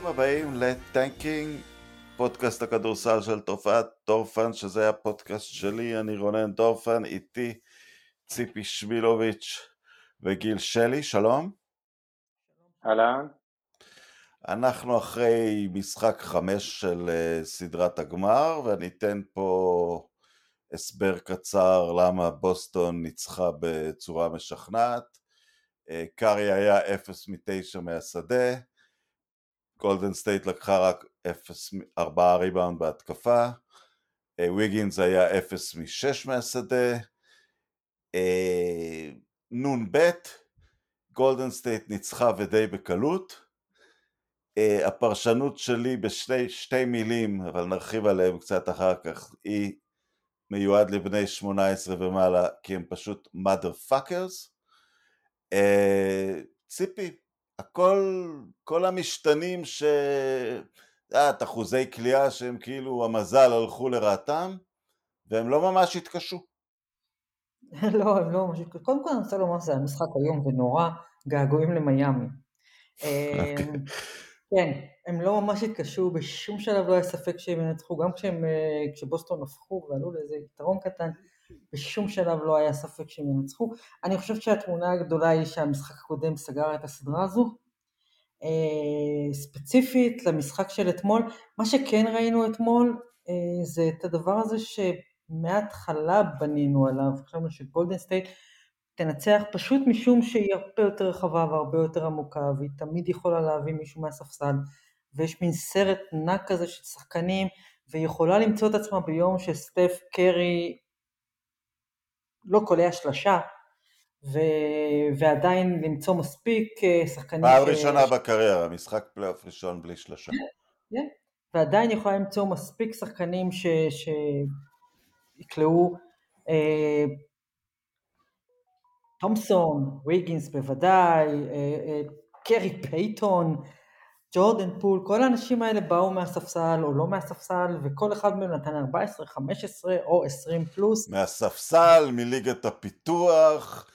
ברוכים הבאים לטנקינג, פודקאסט הכדורסל של תופעת דורפן, שזה הפודקאסט שלי, אני רונן דורפן, איתי ציפי שמילוביץ' וגיל שלי, שלום. אהלן. אנחנו אחרי משחק חמש של אה, סדרת הגמר, ואני אתן פה הסבר קצר למה בוסטון ניצחה בצורה משכנעת. אה, קארי היה 0 מ-9 מהשדה, גולדן סטייט לקחה רק 0, 4 ריבאונד בהתקפה, ויגינס היה 0 מ-6 מהשדה, נ"ב, גולדן סטייט ניצחה ודי בקלות, אה, הפרשנות שלי בשתי מילים, אבל נרחיב עליהם קצת אחר כך, היא מיועד לבני 18 ומעלה, כי הם פשוט mother fuckers. ציפי, הכל, כל המשתנים ש... את אחוזי כליאה שהם כאילו המזל הלכו לרעתם, והם לא ממש התקשו. לא, הם לא ממש התקשו. קודם כל אני רוצה לומר שזה היה משחק היום ונורא געגועים למיאמי. אוקיי. אמ, כן, הם לא ממש התקשו, בשום שלב לא היה ספק שהם ינצחו, גם כשהם, אה, כשבוסטון הפכו ועלו לאיזה יתרון קטן, בשום שלב לא היה ספק שהם ינצחו. אני חושבת שהתמונה הגדולה היא שהמשחק הקודם סגר את הסדרה הזו. אה, ספציפית למשחק של אתמול, מה שכן ראינו אתמול אה, זה את הדבר הזה שמההתחלה בנינו עליו, חשבנו שגולדן סטייט תנצח פשוט משום שהיא הרבה יותר רחבה והרבה יותר עמוקה והיא תמיד יכולה להביא מישהו מהספסל ויש מין סרט ענק כזה של שחקנים והיא יכולה למצוא את עצמה ביום שסטף קרי לא קולע שלשה ו... ועדיין למצוא מספיק אה, שחקנים... פעם ש... ראשונה בקריירה, משחק פלייאוף ראשון בלי שלשה. Yeah. כן, ועדיין יכולה למצוא מספיק שחקנים ש... שיקלעו אה, תומסון, ויגינס בוודאי, אה, אה, גרי פייטון, ג'ורדן פול, כל האנשים האלה באו מהספסל או לא מהספסל, וכל אחד מהם נתן 14, 15 או 20 פלוס. מהספסל, מליגת הפיתוח,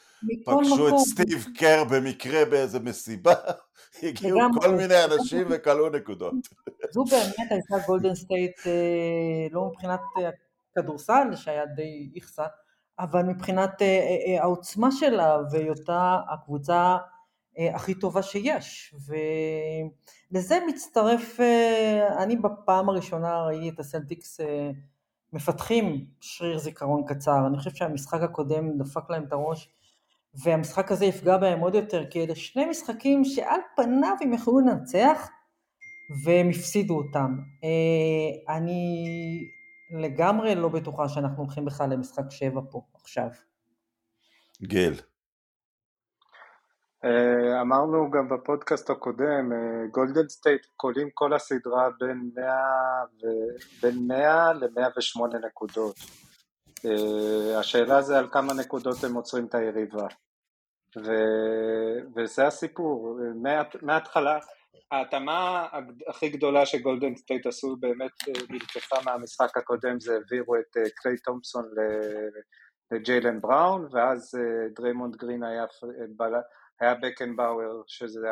פגשו את סטיב קר במקרה באיזה מסיבה, הגיעו כל מיני אנשים וקלעו נקודות. זו באמת הייתה גולדן סטייט, אה, לא מבחינת הכדורסל, שהיה די איכסה, אבל מבחינת אה, אה, אה, העוצמה שלה והיותה הקבוצה הכי טובה שיש. ולזה מצטרף, אני בפעם הראשונה ראיתי את הסלטיקס מפתחים שריר זיכרון קצר, אני חושב שהמשחק הקודם דפק להם את הראש והמשחק הזה יפגע בהם עוד יותר, כי אלה שני משחקים שעל פניו הם יכלו לנצח והם הפסידו אותם. אני לגמרי לא בטוחה שאנחנו הולכים בכלל למשחק שבע פה עכשיו. גיל. אה, אמרנו גם בפודקאסט הקודם, אה, גולדן סטייט קולעים כל הסדרה בין 100, ו... בין 100 ל-108 נקודות. אה, השאלה זה על כמה נקודות הם עוצרים את היריבה. ו... וזה הסיפור, מההתחלה, ההתאמה הכי גדולה שגולדן סטייט עשו באמת אה, נלקחה מהמשחק הקודם זה העבירו את אה, קליי תומפסון לג'יילן בראון ואז אה, דריימונד גרין היה, היה בקנבאואר שזה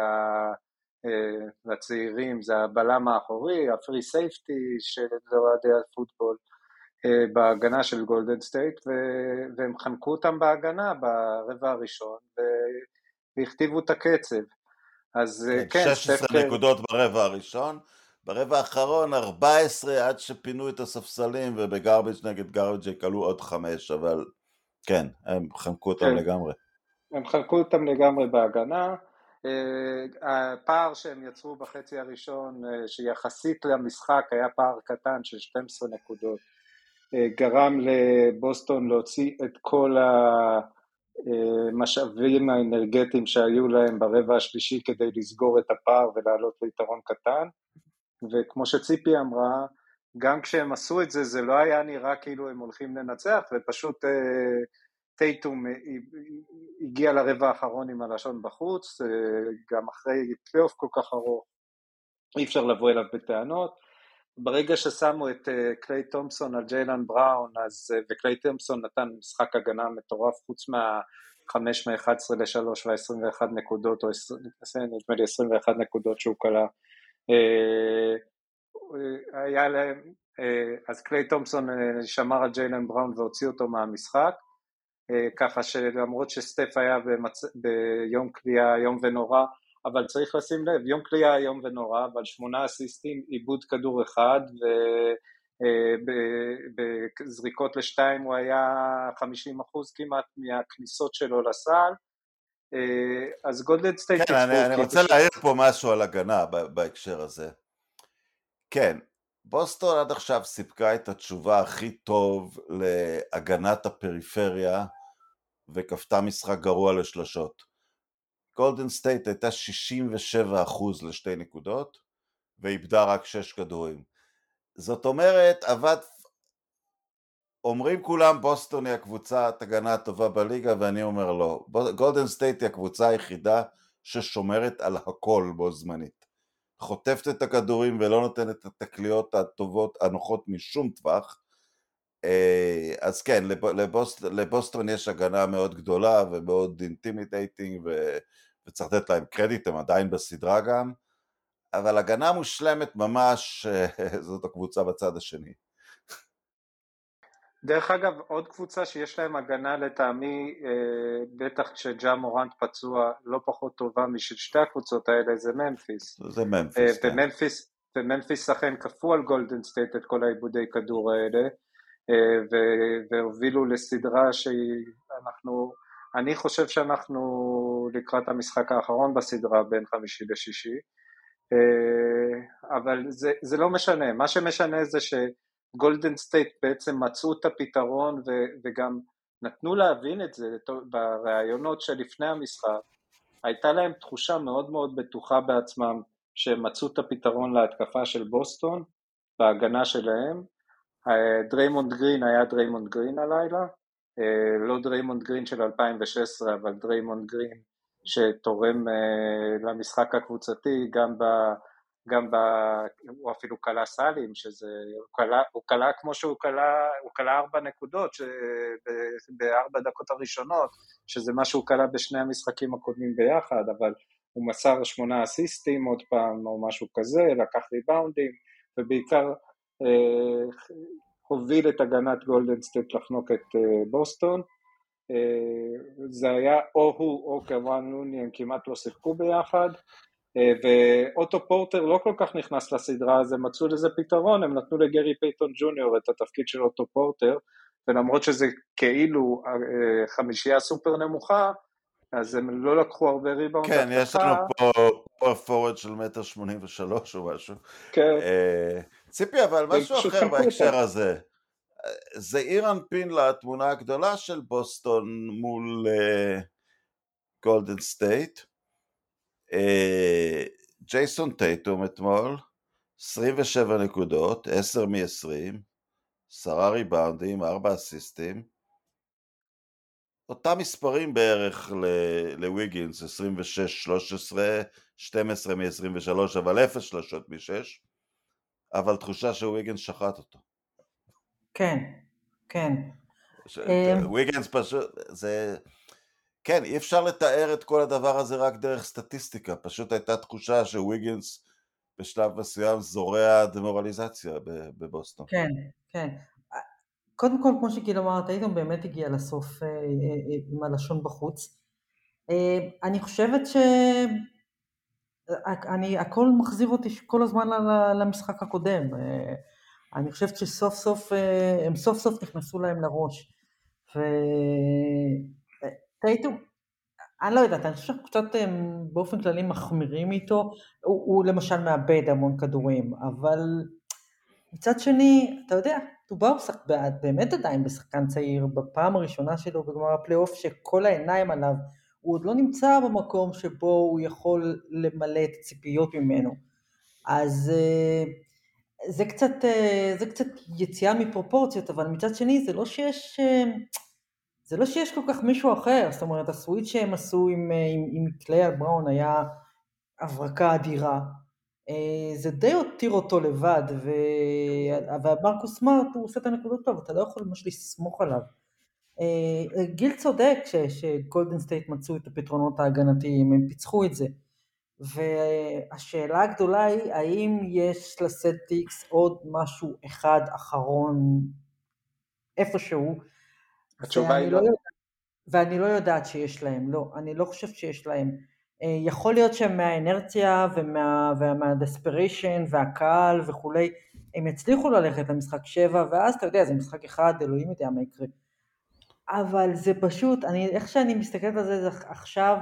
לצעירים זה הבלם האחורי, ה free safety של אוהדי הפוטבול בהגנה של גולדן סטייט והם חנקו אותם בהגנה ברבע הראשון והכתיבו את הקצב אז כן, כן 16 סטף נקודות ברבע הראשון, ברבע האחרון 14 עד שפינו את הספסלים ובגרביץ' נגד גרביץ' קלעו עוד חמש, אבל כן, הם חנקו אותם כן. לגמרי. הם חנקו אותם לגמרי בהגנה. Uh, הפער שהם יצרו בחצי הראשון, uh, שיחסית למשחק היה פער קטן של 12 נקודות, uh, גרם לבוסטון להוציא את כל. המשאבים האנרגטיים שהיו להם ברבע השלישי כדי לסגור את הפער ולעלות ליתרון קטן וכמו שציפי אמרה גם כשהם עשו את זה זה לא היה נראה כאילו הם הולכים לנצח ופשוט אה, טייטום הגיע לרבע האחרון עם הלשון בחוץ אה, גם אחרי פלייאוף כל כך ארוך אי אפשר לבוא אליו בטענות. ברגע ששמו את קליי תומפסון על ג'יילן בראון, אז, וקליי תומפסון נתן משחק הגנה מטורף, חוץ מה-5 מ-11 ל-3 וה-21 נקודות, או 20, נדמה לי 21 נקודות שהוא קלע, היה להם, אז קליי תומפסון שמר על ג'יילן בראון והוציא אותו מהמשחק, ככה שלמרות שסטף היה במצ... ביום קליעה איום ונורא, אבל צריך לשים לב, יום קליעה איום ונורא, אבל שמונה אסיסטים, איבוד כדור אחד, ובזריקות לשתיים הוא היה 50 אחוז כמעט מהכניסות שלו לסל, אז גולדן סטייט... כן, אני, אני רוצה להעיר פה משהו על הגנה בהקשר הזה. כן, בוסטון עד עכשיו סיפקה את התשובה הכי טוב להגנת הפריפריה וכפתה משחק גרוע לשלשות. גולדן סטייט הייתה 67% לשתי נקודות ואיבדה רק 6 כדורים. זאת אומרת, איבד... אומרים כולם בוסטון היא הקבוצת הגנה הטובה בליגה ואני אומר לא. גולדן סטייט היא הקבוצה היחידה ששומרת על הכל בו זמנית. חוטפת את הכדורים ולא נותנת את הקליעות הטובות, הנוחות משום טווח. אה, אז כן, לבוסט, לבוסטון יש הגנה מאוד גדולה ומאוד intimidating וצריך לתת להם קרדיט, הם עדיין בסדרה גם, אבל הגנה מושלמת ממש, זאת הקבוצה בצד השני. דרך אגב, עוד קבוצה שיש להם הגנה לטעמי, אה, בטח כשג'ה מורנט פצוע לא פחות טובה משל שתי הקבוצות האלה, זה ממפיס. זה ממפיס, כן. וממפיס, וממפיס אכן כפו על גולדן סטייט את כל האיבודי כדור האלה, אה, והובילו לסדרה שאנחנו, אני חושב שאנחנו לקראת המשחק האחרון בסדרה בין חמישי לשישי, אה, אבל זה, זה לא משנה, מה שמשנה זה ש... גולדן סטייט בעצם מצאו את הפתרון ו- וגם נתנו להבין את זה בראיונות שלפני המשחק, הייתה להם תחושה מאוד מאוד בטוחה בעצמם שהם מצאו את הפתרון להתקפה של בוסטון, בהגנה שלהם. דריימונד גרין היה דריימונד גרין הלילה, אה, לא דריימונד גרין של 2016, אבל דריימונד גרין שתורם אה, למשחק הקבוצתי גם ב... גם ב... הוא אפילו קלע סלים, שזה... הוא קלע כמו שהוא קלע, הוא קלע ארבע נקודות ש... בארבע דקות הראשונות, שזה מה שהוא קלע בשני המשחקים הקודמים ביחד, אבל הוא מסר שמונה אסיסטים עוד פעם, או משהו כזה, לקח ריבאונדים, ובעיקר אה, הוביל את הגנת גולדן סטייט לחנוק את אה, בוסטון. אה, זה היה או הוא או קבון לוני, הם כמעט לא שיחקו ביחד. אה, ואוטו פורטר לא כל כך נכנס לסדרה, אז הם מצאו לזה פתרון, הם נתנו לגרי פייטון ג'וניור את התפקיד של אוטו פורטר, ולמרות שזה כאילו אה, חמישייה סופר נמוכה, אז הם לא לקחו הרבה ריבאונד כן, התקפה. יש לנו פה power forward של מטר שמונים ושלוש או משהו. כן. אה, ציפי, אבל משהו אחר בהקשר הזה. זעיר אנפין לתמונה הגדולה של בוסטון מול גולדן אה, סטייט. אה, ג'ייסון טייטום אתמול, 27 נקודות, 10 מ-20, 10 ריבאונדים, 4 אסיסטים. אותם מספרים בערך לוויגינס, 26, 13, 12 מ-23, אבל 0 שלושות מ-6, אבל תחושה שוויגינס שחט אותו. כן, כן. וויגינס פשוט, זה... כן, אי אפשר לתאר את כל הדבר הזה רק דרך סטטיסטיקה, פשוט הייתה תחושה שוויגינס בשלב מסוים זורע דמורליזציה בבוסטון. כן, כן. קודם כל, כמו שגיל אמר, טייטום באמת הגיע לסוף אה, אה, אה, עם הלשון בחוץ. אני חושבת ש... אני, הכל מחזיר אותי כל הזמן למשחק הקודם. אני חושבת שסוף סוף, הם סוף סוף נכנסו להם לראש. ו... טייטום, אני לא יודעת, אני חושב שאנחנו קצת באופן כללי מחמירים איתו, הוא, הוא למשל מאבד המון כדורים, אבל מצד שני, אתה יודע, דובר באמת עדיין בשחקן צעיר, בפעם הראשונה שלו בגמר הפלייאוף, שכל העיניים עליו, הוא עוד לא נמצא במקום שבו הוא יכול למלא את הציפיות ממנו. אז אה, זה קצת, אה, זה קצת יציאה מפרופורציות, אבל מצד שני זה לא שיש... זה לא שיש כל כך מישהו אחר, זאת אומרת, ה switch שהם עשו עם, אה, עם, עם קליי ובראון היה הברקה אדירה. אה, זה די הותיר אותו לבד, ו... ומרקוס סמארט הוא עושה את הנקודות טוב, אתה לא יכול ממש לסמוך עליו. אה, גיל צודק ש, שגולדן סטייט מצאו את הפתרונות ההגנתיים, הם פיצחו את זה. והשאלה הגדולה היא, האם יש לסלטיקס עוד משהו אחד אחרון איפשהו? התשובה היא לא. לא. ואני לא יודעת שיש להם, לא, אני לא חושבת שיש להם. אה, יכול להיות שהם מהאנרציה ומה, ומהדספיריישן והקהל וכולי, הם יצליחו ללכת למשחק שבע, ואז אתה יודע, זה משחק אחד, אלוהים יודע מה יקרה. אבל זה פשוט, אני, איך שאני מסתכלת על זה עכשיו,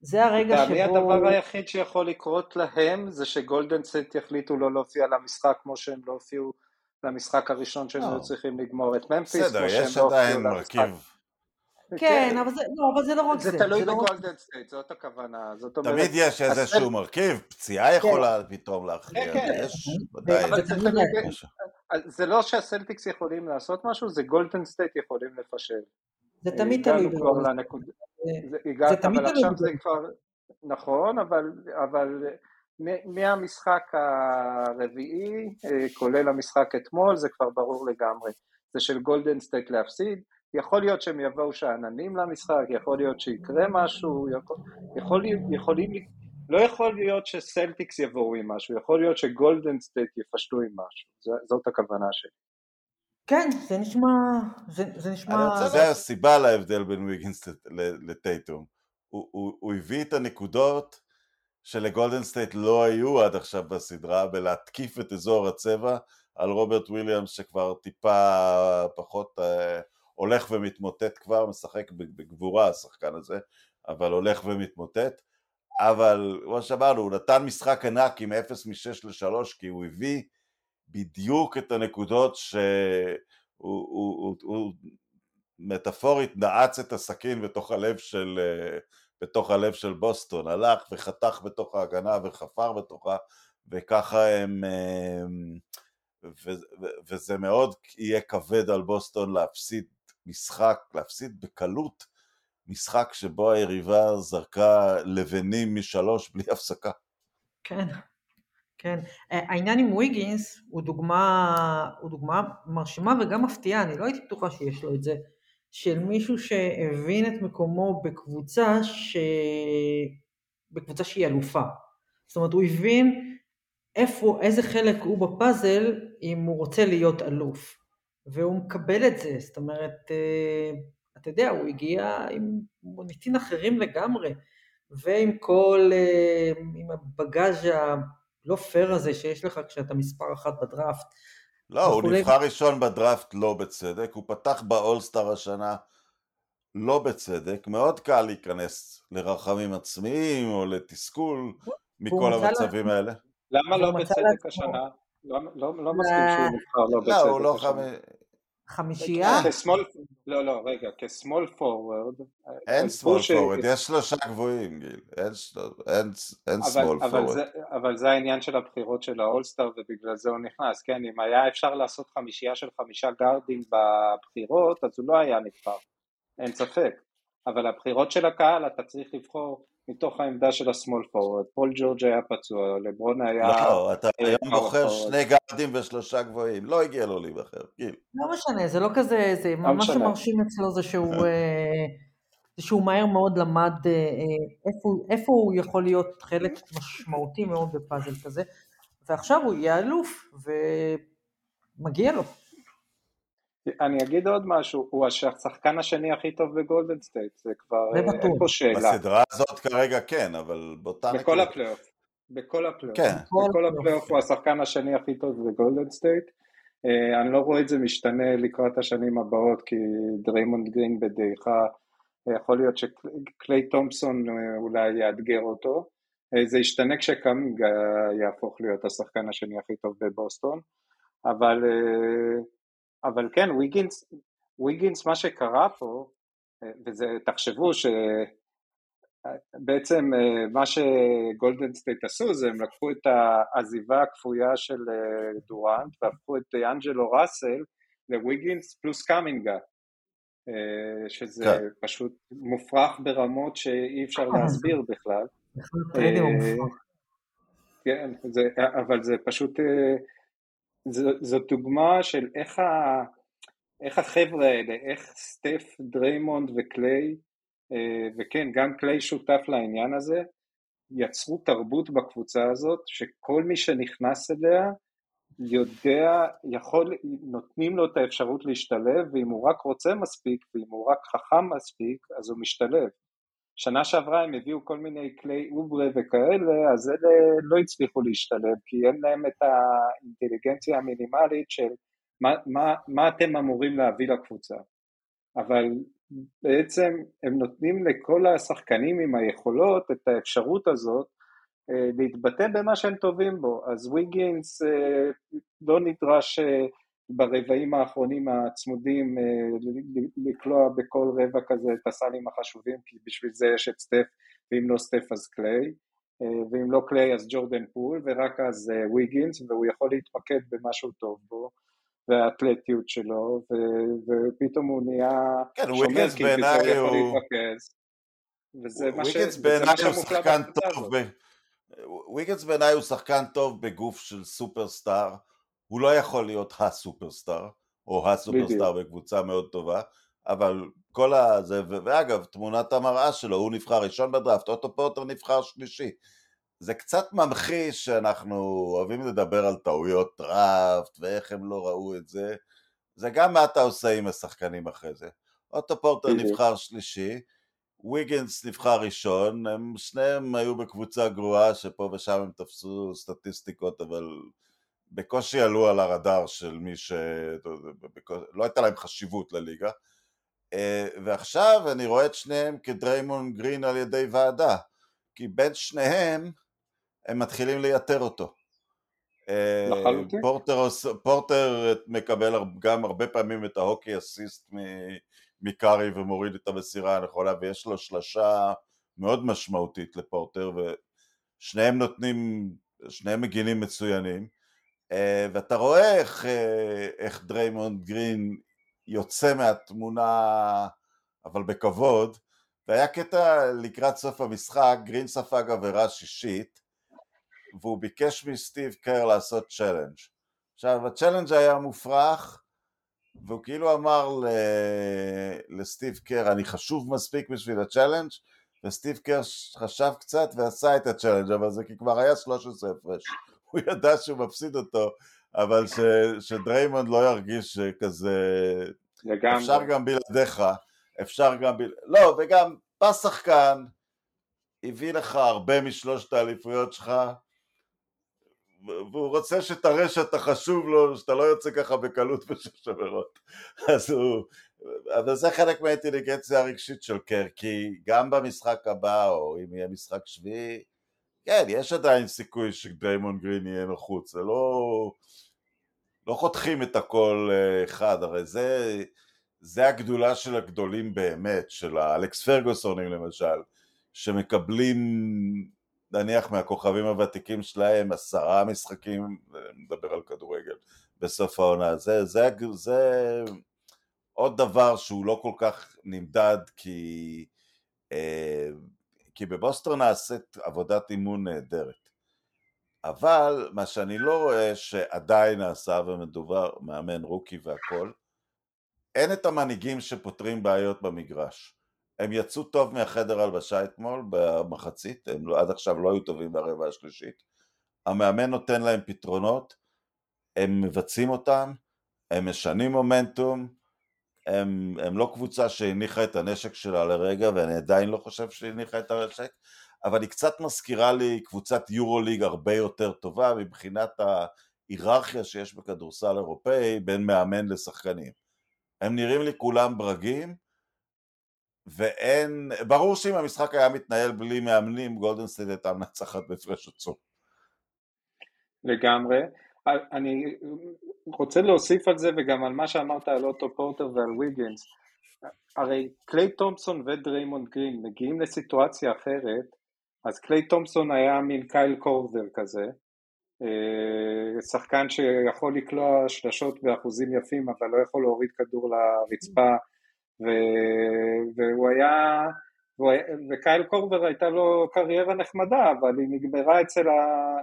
זה הרגע שבו... לטעמי הדבר היחיד שיכול לקרות להם זה שגולדן סטייט יחליטו לא להופיע למשחק כמו שהם לא הופיעו למשחק הראשון שהם היו צריכים לגמור את ממפיס, בסדר, יש עדיין מרכיב. כן, אבל זה, לא, אבל זה לא רק זה. זה תלוי לא בגולדן סטייט, זאת הכוונה. זאת אומרת... תמיד יש איזשהו מרכיב, פציעה יכולה פתאום להכריע, כן, כן. יש עדיין. זה לא שהסלטיקס יכולים לעשות משהו, זה גולדן סטייט יכולים לפשל. זה תמיד תלוי. הגענו כבר לנקודה. הגעת, אבל עכשיו זה כבר... נכון, אבל מהמשחק הרביעי, כולל המשחק אתמול, זה כבר ברור לגמרי. זה של גולדן סטייט להפסיד. יכול להיות שהם יבואו שאננים למשחק, יכול להיות שיקרה משהו, יכול, יכול, יכולים, לא יכול להיות שסלטיקס יבואו עם משהו, יכול להיות שגולדן סטייט יפשלו עם משהו, זאת הכוונה שלי. כן, זה נשמע, זה, זה נשמע... זה הסיבה להבדל בין ויגינס לטייטום. הוא, הוא, הוא הביא את הנקודות שלגולדן סטייט לא היו עד עכשיו בסדרה, בלהתקיף את אזור הצבע על רוברט וויליאמס שכבר טיפה פחות... אה, הולך ומתמוטט כבר, משחק בגבורה השחקן הזה, אבל הולך ומתמוטט. אבל כמו שאמרנו, הוא נתן משחק ענק עם 0 מ-6 ל-3 כי הוא הביא בדיוק את הנקודות שהוא הוא, הוא, הוא מטאפורית נעץ את הסכין בתוך הלב של, בתוך הלב של בוסטון, הלך וחתך בתוך ההגנה וחפר בתוכה וככה הם, ו, וזה מאוד יהיה כבד על בוסטון להפסיד משחק, להפסיד בקלות משחק שבו היריבה זרקה לבנים משלוש בלי הפסקה. כן, כן. העניין עם ויגינס הוא דוגמה, הוא דוגמה מרשימה וגם מפתיעה, אני לא הייתי בטוחה שיש לו את זה, של מישהו שהבין את מקומו בקבוצה, ש... בקבוצה שהיא אלופה. זאת אומרת, הוא הבין איפה, איזה חלק הוא בפאזל אם הוא רוצה להיות אלוף. והוא מקבל את זה, זאת אומרת, אה, אתה יודע, הוא הגיע עם מוניטין אחרים לגמרי, ועם כל, אה, עם הבגאז' הלא פייר הזה שיש לך כשאתה מספר אחת בדראפט. לא, הוא נבחר ראשון בדראפט לא בצדק, הוא פתח באולסטאר השנה לא בצדק, מאוד קל להיכנס לרחמים עצמיים או לתסכול מכל המצבים האלה. למה לא בצדק השנה? לא, לא, לא מסכים שהוא נבחר לא בצדק. לא, הוא לא חמש... חמישייה? לא, לא, רגע, כ small forward. אין small forward, יש שלושה גבוהים, גיל. אין small forward. אבל זה העניין של הבחירות של האולסטאר ובגלל זה הוא נכנס, כן? אם היה אפשר לעשות חמישייה של חמישה גארדים בבחירות, אז הוא לא היה נבחר. אין ספק. אבל הבחירות של הקהל, אתה צריך לבחור מתוך העמדה של ה small forward. פול ג'ורג' היה פצוע, לברון היה... לא, אתה היום בוחר שני גארדים ושלושה גבוהים, לא הגיע לו להיבחר, גיל. לא משנה, זה לא כזה, זה לא מה שמרשים אצלו זה שהוא... אה, שהוא מהר מאוד למד אה, איפה, איפה הוא יכול להיות חלק משמעותי מאוד בפאזל כזה, ועכשיו הוא יהיה אלוף, ומגיע לו. אני אגיד עוד משהו, הוא השחקן השני הכי טוב בגולדן סטייט, זה כבר, אין פה שאלה. בסדרה הזאת כרגע כן, אבל באותה. בכל הפלייאוף. בכל הפלייאוף. כן. בכל הפלייאוף הוא השחקן השני הכי טוב בגולדן סטייט. אה, אני לא רואה את זה משתנה לקראת השנים הבאות, כי דריימונד גרין בדעיכה, יכול להיות שקליי תומפסון אה, אולי יאתגר אותו. אה, זה ישתנה כשקאמינגה יהפוך להיות השחקן השני הכי טוב בבוסטון, אבל אבל כן, ויגינס, ויגינס מה שקרה פה, וזה, תחשבו שבעצם אה, מה שגולדן סטייט עשו זה הם לקחו את העזיבה הכפויה של אה, דורנט והפכו את ד'אנג'לו ראסל לוויגינס פלוס קאמינגה, אה, שזה כן. פשוט מופרך ברמות שאי אפשר להסביר בכלל. כן, זה, אבל זה פשוט זאת דוגמה של איך, ה, איך החבר'ה האלה, איך סטף, דריימונד וקליי, אה, וכן, גם קליי שותף לעניין הזה, יצרו תרבות בקבוצה הזאת, שכל מי שנכנס אליה יודע, יכול, נותנים לו את האפשרות להשתלב, ואם הוא רק רוצה מספיק, ואם הוא רק חכם מספיק, אז הוא משתלב. שנה שעברה הם הביאו כל מיני כלי אוברה וכאלה, אז אלה לא הצליחו להשתלב, כי אין להם את האינטליגנציה המינימלית של מה, מה, מה אתם אמורים להביא לקבוצה. אבל בעצם הם נותנים לכל השחקנים עם היכולות את האפשרות הזאת אה, להתבטא במה שהם טובים בו. אז ויגינס אה, לא נדרש אה, ברבעים האחרונים הצמודים לקלוע בכל רבע כזה את הסלים החשובים, כי בשביל זה יש את סטף, ואם לא סטף אז קליי, ואם לא קליי אז ג'ורדן פול, ורק אז ויגינס, והוא יכול להתמקד במה שהוא טוב בו. והאתלטיות שלו, ו- ופתאום הוא נהיה כן, שומר, כי פתאום יכול להתרכז. וזה מה, ש... בעיניי הוא שחקן טוב, ב... וויגנס בעיניי הוא שחקן טוב בגוף של סופרסטאר, הוא לא יכול להיות הסופרסטאר, או הסופרסטאר בקבוצה מאוד טובה, אבל כל הזה, ואגב, תמונת המראה שלו, הוא נבחר ראשון בדראפט, אוטו פורטר נבחר שלישי. זה קצת ממחיש שאנחנו אוהבים לדבר על טעויות דראפט ואיך הם לא ראו את זה, זה גם מה אתה עושה עם השחקנים אחרי זה. אוטו פורטר נבחר שלישי, ויגינס נבחר ראשון, הם שניהם היו בקבוצה גרועה שפה ושם הם תפסו סטטיסטיקות אבל בקושי עלו על הרדאר של מי ש... לא הייתה להם חשיבות לליגה אה, ועכשיו אני רואה את שניהם כדריימון גרין על ידי ועדה כי בין שניהם הם מתחילים לייתר אותו. לחלוטין. פורטר, פורטר מקבל גם הרבה פעמים את ה hockey assist מקרי ומוריד את המסירה הנכונה ויש לו שלשה מאוד משמעותית לפורטר ושניהם נותנים, שניהם מגינים מצוינים אה, ואתה רואה איך, אה, איך דריימונד גרין יוצא מהתמונה אבל בכבוד והיה קטע לקראת סוף המשחק, גרין ספג עבירה שישית והוא ביקש מסטיב קר לעשות challenge. עכשיו ה challenge היה מופרך והוא כאילו אמר ל... לסטיב קר אני חשוב מספיק בשביל ה challenge וסטיב קר חשב קצת ועשה את ה challenge אבל זה כי כבר היה 13 הפרש הוא ידע שהוא מפסיד אותו אבל ש... שדריימונד לא ירגיש כזה לגמרי. אפשר גם בלעדיך אפשר גם ב... לא וגם בא שחקן הביא לך הרבה משלושת האליפויות שלך והוא רוצה שתראה שאתה חשוב לו, שאתה לא יוצא ככה בקלות בשש עבירות. אז הוא... אבל זה חלק מהאינטליגנציה הרגשית של קר, כי גם במשחק הבא, או אם יהיה משחק שביעי, כן, יש עדיין סיכוי שדיימון גרין יהיה נחוץ, זה לא... לא חותכים את הכל אה, אחד, הרי זה, זה הגדולה של הגדולים באמת, של האלכס פרגוסונים למשל, שמקבלים נניח מהכוכבים הוותיקים שלהם עשרה משחקים, נדבר על כדורגל, בסוף העונה. זה, זה, זה עוד דבר שהוא לא כל כך נמדד כי, אה, כי בבוסטון נעשית עבודת אימון נהדרת. אבל מה שאני לא רואה שעדיין נעשה ומדובר, מאמן רוקי והכל, אין את המנהיגים שפותרים בעיות במגרש. הם יצאו טוב מהחדר הלבשה אתמול במחצית, הם לא, עד עכשיו לא היו טובים ברבע השלישית. המאמן נותן להם פתרונות, הם מבצעים אותם, הם משנים מומנטום, הם, הם לא קבוצה שהניחה את הנשק שלה לרגע, ואני עדיין לא חושב שהיא הניחה את הנשק, אבל היא קצת מזכירה לי קבוצת יורו ליג הרבה יותר טובה מבחינת ההיררכיה שיש בכדורסל אירופאי בין מאמן לשחקנים. הם נראים לי כולם ברגים, ואין, ברור שאם המשחק היה מתנהל בלי מאמנים, גולדן סטייט הייתה מנצחת בהפרש עצום. לגמרי. אני רוצה להוסיף על זה וגם על מה שאמרת על אוטו פורטר ועל ויגינס. הרי קליי תומפסון ודריימונד גרין מגיעים לסיטואציה אחרת, אז קליי תומפסון היה מין קייל קורבר כזה, אה, שחקן שיכול לקלוע שלשות באחוזים יפים אבל לא יכול להוריד כדור לרצפה ו... והוא היה, והוא... וקייל קורבר הייתה לו קריירה נחמדה, אבל היא נגמרה אצל ה...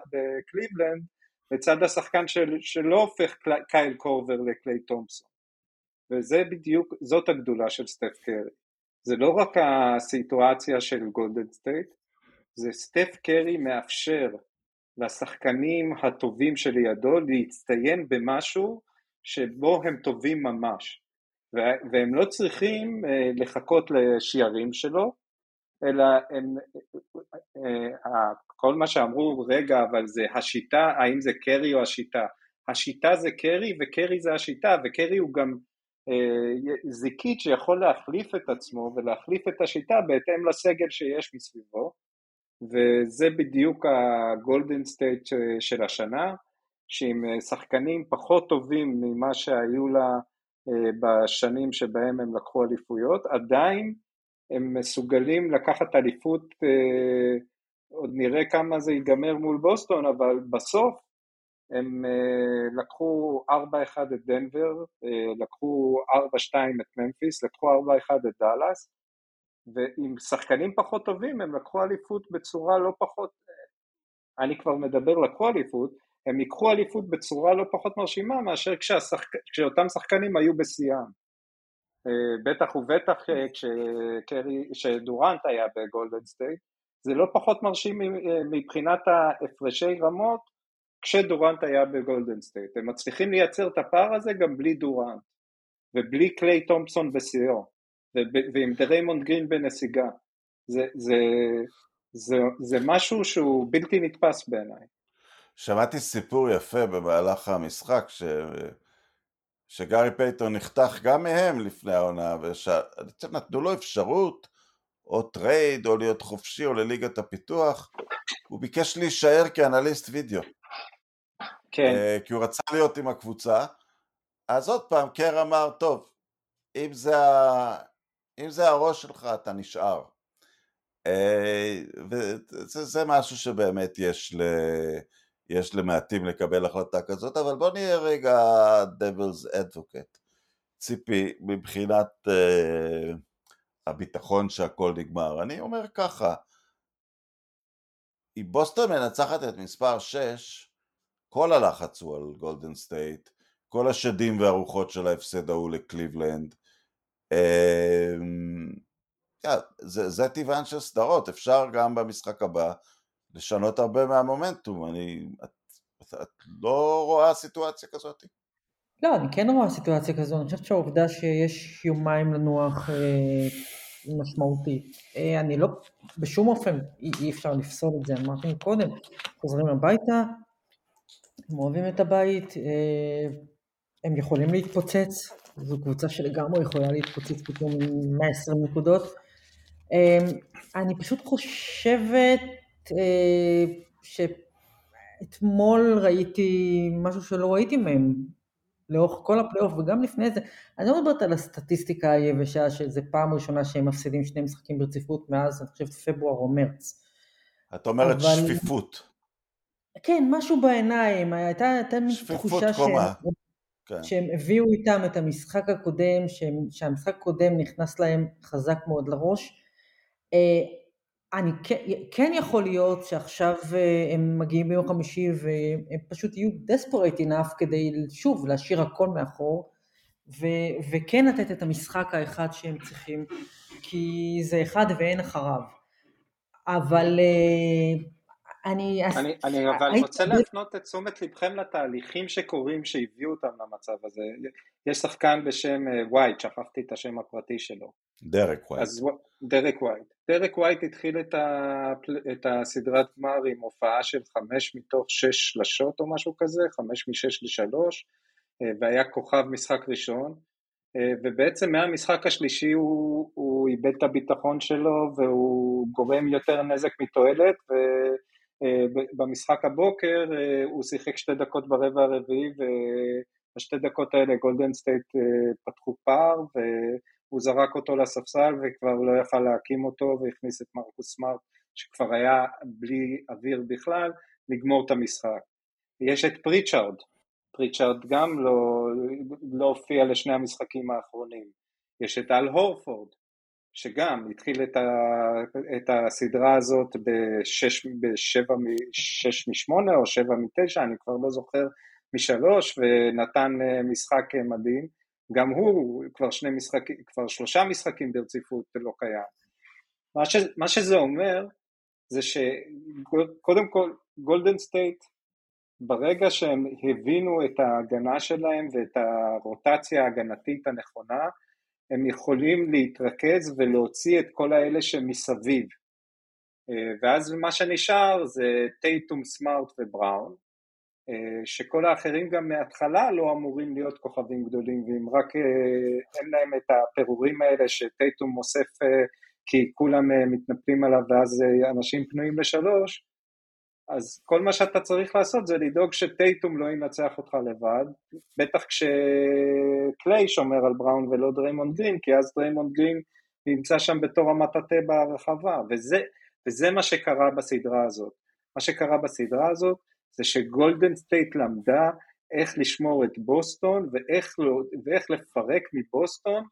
בקליבלנד לצד השחקן של... שלא הופך קייל קורבר לקליי תומפסון. וזה בדיוק, זאת הגדולה של סטף קרי. זה לא רק הסיטואציה של גולדן סטייט, זה סטף קרי מאפשר לשחקנים הטובים שלידו להצטיין במשהו שבו הם טובים ממש. והם לא צריכים אה, לחכות לשיירים שלו, אלא הם, אה, אה, כל מה שאמרו, רגע, אבל זה השיטה, האם זה קרי או השיטה? השיטה זה קרי וקרי זה השיטה, וקרי הוא גם זיקית שיכול להחליף את עצמו ולהחליף את השיטה בהתאם לסגל שיש מסביבו, וזה בדיוק הגולדן סטייט של השנה, שעם שחקנים פחות טובים ממה שהיו לה אה, בשנים שבהם הם לקחו אליפויות, עדיין הם מסוגלים לקחת אליפות, אה, עוד נראה כמה זה ייגמר מול בוסטון, אבל בסוף הם אה, לקחו 4-1 את דנבר, לקחו 4-2 את ממפיס, לקחו 4-1 את דאלאס, ועם שחקנים פחות טובים הם לקחו אליפות בצורה לא פחות, אני כבר מדבר לקחו אליפות, הם ייקחו אליפות בצורה לא פחות מרשימה מאשר כשהשחק... כשאותם שחקנים היו בשיאם. אה, בטח ובטח אה, כשקרי, כשדורנט היה בגולדן סטייט, זה לא פחות מרשים אה, מבחינת ההפרשי רמות כשדורנט היה בגולדן סטייט. הם מצליחים לייצר את הפער הזה גם בלי דורנט, ובלי קליי תומפסון בשיאו, ועם דריימונד גרין בנסיגה. זה, זה, זה, זה משהו שהוא בלתי נתפס בעיניי. שמעתי סיפור יפה במהלך המשחק, ש... שגארי פייטון נחתך גם מהם לפני העונה, ושנתנו לו אפשרות, או trade, או להיות חופשי, או לליגת הפיתוח, הוא ביקש להישאר כאנליסט וידאו. כן. אה, כי הוא רצה להיות עם הקבוצה. אז עוד פעם, קר אמר, טוב, אם זה, ה... אם זה הראש שלך, אתה נשאר. אה, וזה משהו שבאמת יש ל... יש למעטים לקבל החלטה כזאת, אבל בוא נהיה רגע devil's advocate. ציפי, מבחינת אה, הביטחון שהכל נגמר, אני אומר ככה, אם בוסטון מנצחת את מספר 6, כל הלחץ הוא על גולדן סטייט, כל השדים והרוחות של ההפסד ההוא לקליבלנד. אה, yeah, זה, זה טבען של סדרות, אפשר גם במשחק הבא לשנות הרבה מהמומנטום, אני... את, את, את לא רואה סיטואציה כזאת? לא, אני כן רואה סיטואציה כזו, אני חושבת שהעובדה שיש יומיים לנוח אה, משמעותי. אה, אני לא, בשום אופן אי, אי אפשר לפסול את זה, אמרתי קודם, חוזרים הביתה, הם אוהבים את הבית, אה, הם יכולים להתפוצץ, זו קבוצה שלגמרי יכולה להתפוצץ פתאום עם 120 נקודות. אה, אני פשוט חושבת שאתמול ראיתי משהו שלא ראיתי מהם לאורך כל הפלייאוף וגם לפני זה, אני לא מדברת על הסטטיסטיקה היבשה שזה פעם ראשונה שהם מפסידים שני משחקים ברציפות מאז, אני חושבת פברואר או מרץ. את אומרת אבל... שפיפות. כן, משהו בעיניים, הייתה, הייתה מין תחושה שהם, כן. שהם הביאו איתם את המשחק הקודם, שהם, שהמשחק הקודם נכנס להם חזק מאוד לראש. אני כן, כן יכול להיות שעכשיו אה, הם מגיעים ביום חמישי והם פשוט יהיו desperate enough כדי שוב להשאיר הכל מאחור ו, וכן לתת את המשחק האחד שהם צריכים כי זה אחד ואין אחריו. אבל אה, אני... אני, אני אבל הייתי... רוצה להפנות את תשומת לבכם לתהליכים שקורים שהביאו אותם למצב הזה. יש שחקן בשם וייט, אה, שכחתי את השם הפרטי שלו. דרק וייט. אז דרק וייט. דרק וייט התחיל את, ה, את הסדרת גמר עם הופעה של חמש מתוך שש שלשות או משהו כזה, חמש משש לשלוש, אה, והיה כוכב משחק ראשון. אה, ובעצם מהמשחק השלישי הוא, הוא איבד את הביטחון שלו והוא גורם יותר נזק מתועלת ובמשחק הבוקר הוא שיחק שתי דקות ברבע הרביעי בשתי דקות האלה גולדן סטייט אה, פתחו פער והוא זרק אותו לספסל וכבר לא יכל להקים אותו והכניס את מרקוס סמארט שכבר היה בלי אוויר בכלל לגמור את המשחק. יש את פריצ'ארד, פריצ'ארד גם לא, לא הופיע לשני המשחקים האחרונים. יש את אל הורפורד שגם התחיל את, ה, את הסדרה הזאת בשש, בשבע, שש משמונה או שבע מתשע, אני כבר לא זוכר משלוש ונתן אה, משחק אה, מדהים, גם הוא כבר, שני משחקים, כבר שלושה משחקים ברציפות לא קיים. מה, ש, מה שזה אומר, זה שקודם כל גולדן סטייט ברגע שהם הבינו את ההגנה שלהם ואת הרוטציה ההגנתית הנכונה, הם יכולים להתרכז ולהוציא את כל האלה שמסביב. אה, ואז מה שנשאר זה טייטום, סמארט ובראון, שכל האחרים גם מההתחלה לא אמורים להיות כוכבים גדולים, ואם רק אה, אין להם את הפירורים האלה שטייטום אוסף כי כולם מתנפלים עליו ואז אנשים פנויים לשלוש, אז כל מה שאתה צריך לעשות זה לדאוג שטייטום לא ינצח אותך לבד, בטח כשקליי שומר על בראון ולא דריימונד גרין, כי אז דריימונד גרין נמצא שם בתור המטאטה ברחבה, וזה, וזה מה שקרה בסדרה הזאת. מה שקרה בסדרה הזאת זה שגולדן סטייט למדה איך לשמור את בוסטון ואיך, לא, ואיך לפרק מבוסטון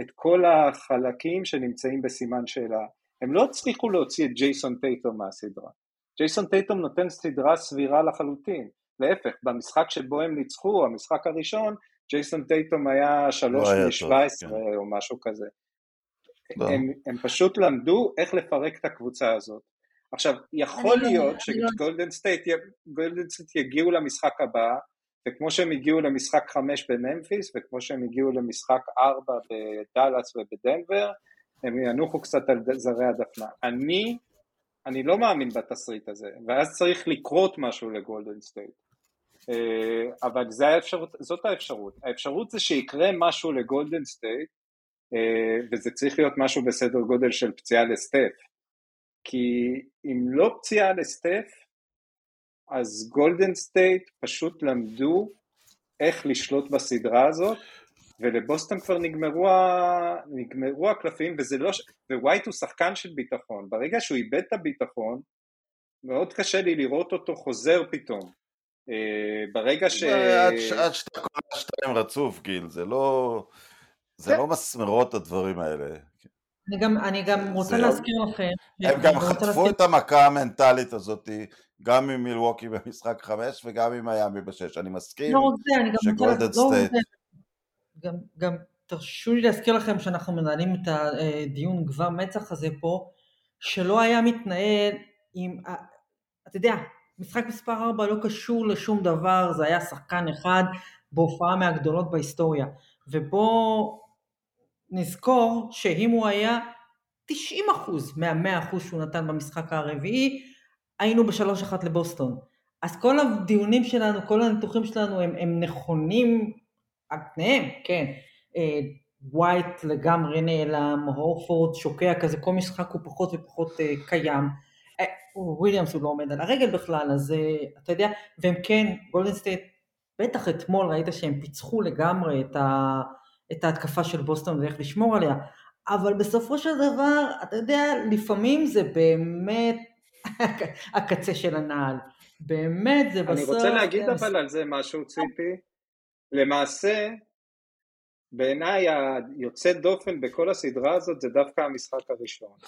את כל החלקים שנמצאים בסימן שאלה. הם לא הצליחו להוציא את ג'ייסון טייטום מהסדרה. ג'ייסון טייטום נותן סדרה סבירה לחלוטין. להפך, במשחק שבו הם ניצחו, המשחק הראשון, ג'ייסון טייטום היה שלוש לא מ-17 כן. או משהו כזה. לא. הם, הם פשוט למדו איך לפרק את הקבוצה הזאת. עכשיו, יכול להיות לא- שגולדן סטייט יגיעו למשחק הבא, וכמו שהם הגיעו למשחק חמש בממפיס, וכמו שהם הגיעו למשחק ארבע בדאלאס ובדנבר, הם ינוחו קצת על זרי הדפנה. אני אני לא מאמין בתסריט הזה, ואז צריך לקרות משהו לגולדן סטייט. אה, אבל האפשרות, זאת האפשרות. האפשרות זה שיקרה משהו לגולדן סטייט, אה, וזה צריך להיות משהו בסדר גודל של פציעה לסטף. כי אם לא פציעה לסטף, אז גולדן סטייט פשוט למדו איך לשלוט בסדרה הזאת, ולבוסטון כבר נגמרו, ה... נגמרו הקלפים, וזה לא... ווייט הוא שחקן של ביטחון, ברגע שהוא איבד את הביטחון, מאוד קשה לי לראות אותו חוזר פתאום. אה, ברגע ש... עד שאתה קולע שתיים רצוף, גיל, זה לא... זה לא מסמרות הדברים האלה. אני גם, אני גם רוצה להזכיר לכם... הם גם חטפו את המכה המנטלית הזאת, גם עם מילווקי במשחק חמש וגם עם מיאמי בשש. אני מסכים לא שגולדן סטייט... גם, גם תרשו לי להזכיר לכם שאנחנו מנהלים את הדיון גבה מצח הזה פה, שלא היה מתנהל עם, אתה יודע, משחק מספר 4 לא קשור לשום דבר, זה היה שחקן אחד בהופעה מהגדולות בהיסטוריה. ובואו נזכור שאם הוא היה 90% מה-100% שהוא נתן במשחק הרביעי, היינו בשלוש אחת לבוסטון. אז כל הדיונים שלנו, כל הניתוחים שלנו הם, הם נכונים על פניהם, כן. ווייט אה, לגמרי נעלם, הורפורד שוקע כזה, כל משחק הוא פחות ופחות אה, קיים. אה, וויליאמס הוא לא עומד על הרגל בכלל, אז אתה יודע, והם כן, גולדן סטייט, בטח אתמול ראית שהם פיצחו לגמרי את, ה, את ההתקפה של בוסטון ואיך לשמור עליה, אבל בסופו של דבר, אתה יודע, לפעמים זה באמת הקצה של הנעל. באמת זה בסוף... אני רוצה להגיד אבל על זה משהו, ציפי. למעשה, בעיניי היוצא דופן בכל הסדרה הזאת זה דווקא המשחק הראשון.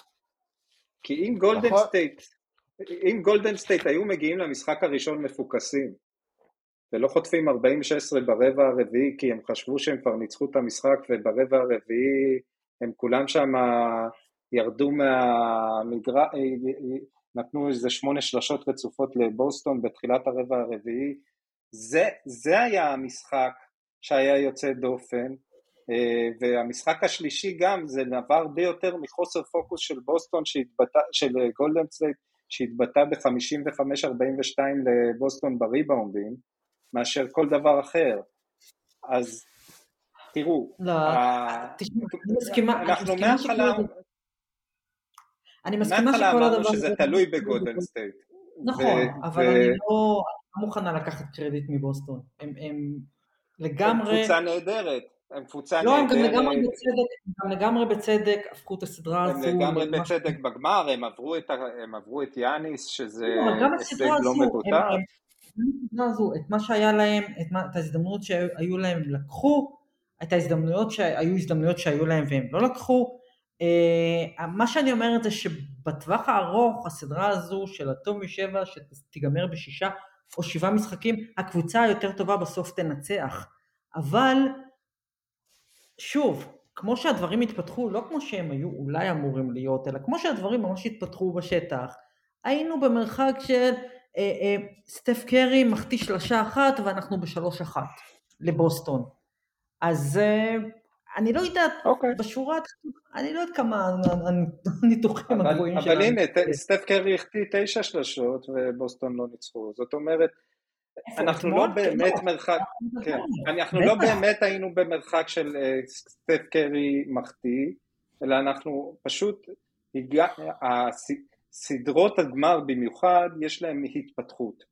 כי אם גולדן נכון. סטייט, אם גולדן סטייט היו מגיעים למשחק הראשון מפוקסים, ולא חוטפים 40-16 ברבע הרביעי כי הם חשבו שהם כבר ניצחו את המשחק וברבע הרביעי הם כולם שם ירדו מהמגרש, נתנו איזה שמונה שלשות רצופות לבוסטון בתחילת הרבע הרביעי. זה, זה היה המשחק שהיה יוצא דופן, אה, והמשחק השלישי גם זה נבע הרבה יותר מחוסר פוקוס של בוסטון שהתבטא, של גולדן סטייט שהתבטא ב-55-42 לבוסטון בריבאונדים מאשר כל דבר אחר אז תראו, לא, תשמע, אני מסכימה, אנחנו מההתחלה אני מסכימה שכל הדבר הזה, שזה תלוי בגולדן סטייט. נכון, אבל אני לא, מוכנה לקחת קרדיט מבוסטון. הם, הם לגמרי... קבוצה נהדרת. הם קבוצה לא, נהדרת. לא, הם גם לגמרי בצדק, הם לגמרי בצדק הפכו את הסדרה הזו. הם לגמרי בצדק. בגמר, הם עברו, את, הם עברו את יאניס, שזה לא, הישג לא מבוטח. הזו, את מה שהיה להם, את, מה, את ההזדמנויות שהיו להם לקחו, את ההזדמנויות שהיו הזדמנויות שהיו להם והם לא לקחו, Uh, מה שאני אומרת זה שבטווח הארוך הסדרה הזו של הטוב משבע שתיגמר בשישה או שבעה משחקים, הקבוצה היותר טובה בסוף תנצח. אבל שוב, כמו שהדברים התפתחו, לא כמו שהם היו אולי אמורים להיות, אלא כמו שהדברים ממש התפתחו בשטח, היינו במרחק של סטף קרי מחטיא שלושה אחת ואנחנו בשלוש אחת לבוסטון. אז אה, אני לא יודעת, okay. אוקיי. בשורה אני לא יודעת כמה הניתוחים הגבוהים שלנו. אבל הנה, סטף קרי החטיא תשע שלשות ובוסטון לא ניצחו, זאת אומרת, אנחנו לא באמת מרחק, כן, אנחנו לא באמת היינו במרחק של אה, סטף קרי מחטיא, אלא אנחנו פשוט, סדרות הגמר במיוחד יש להם התפתחות.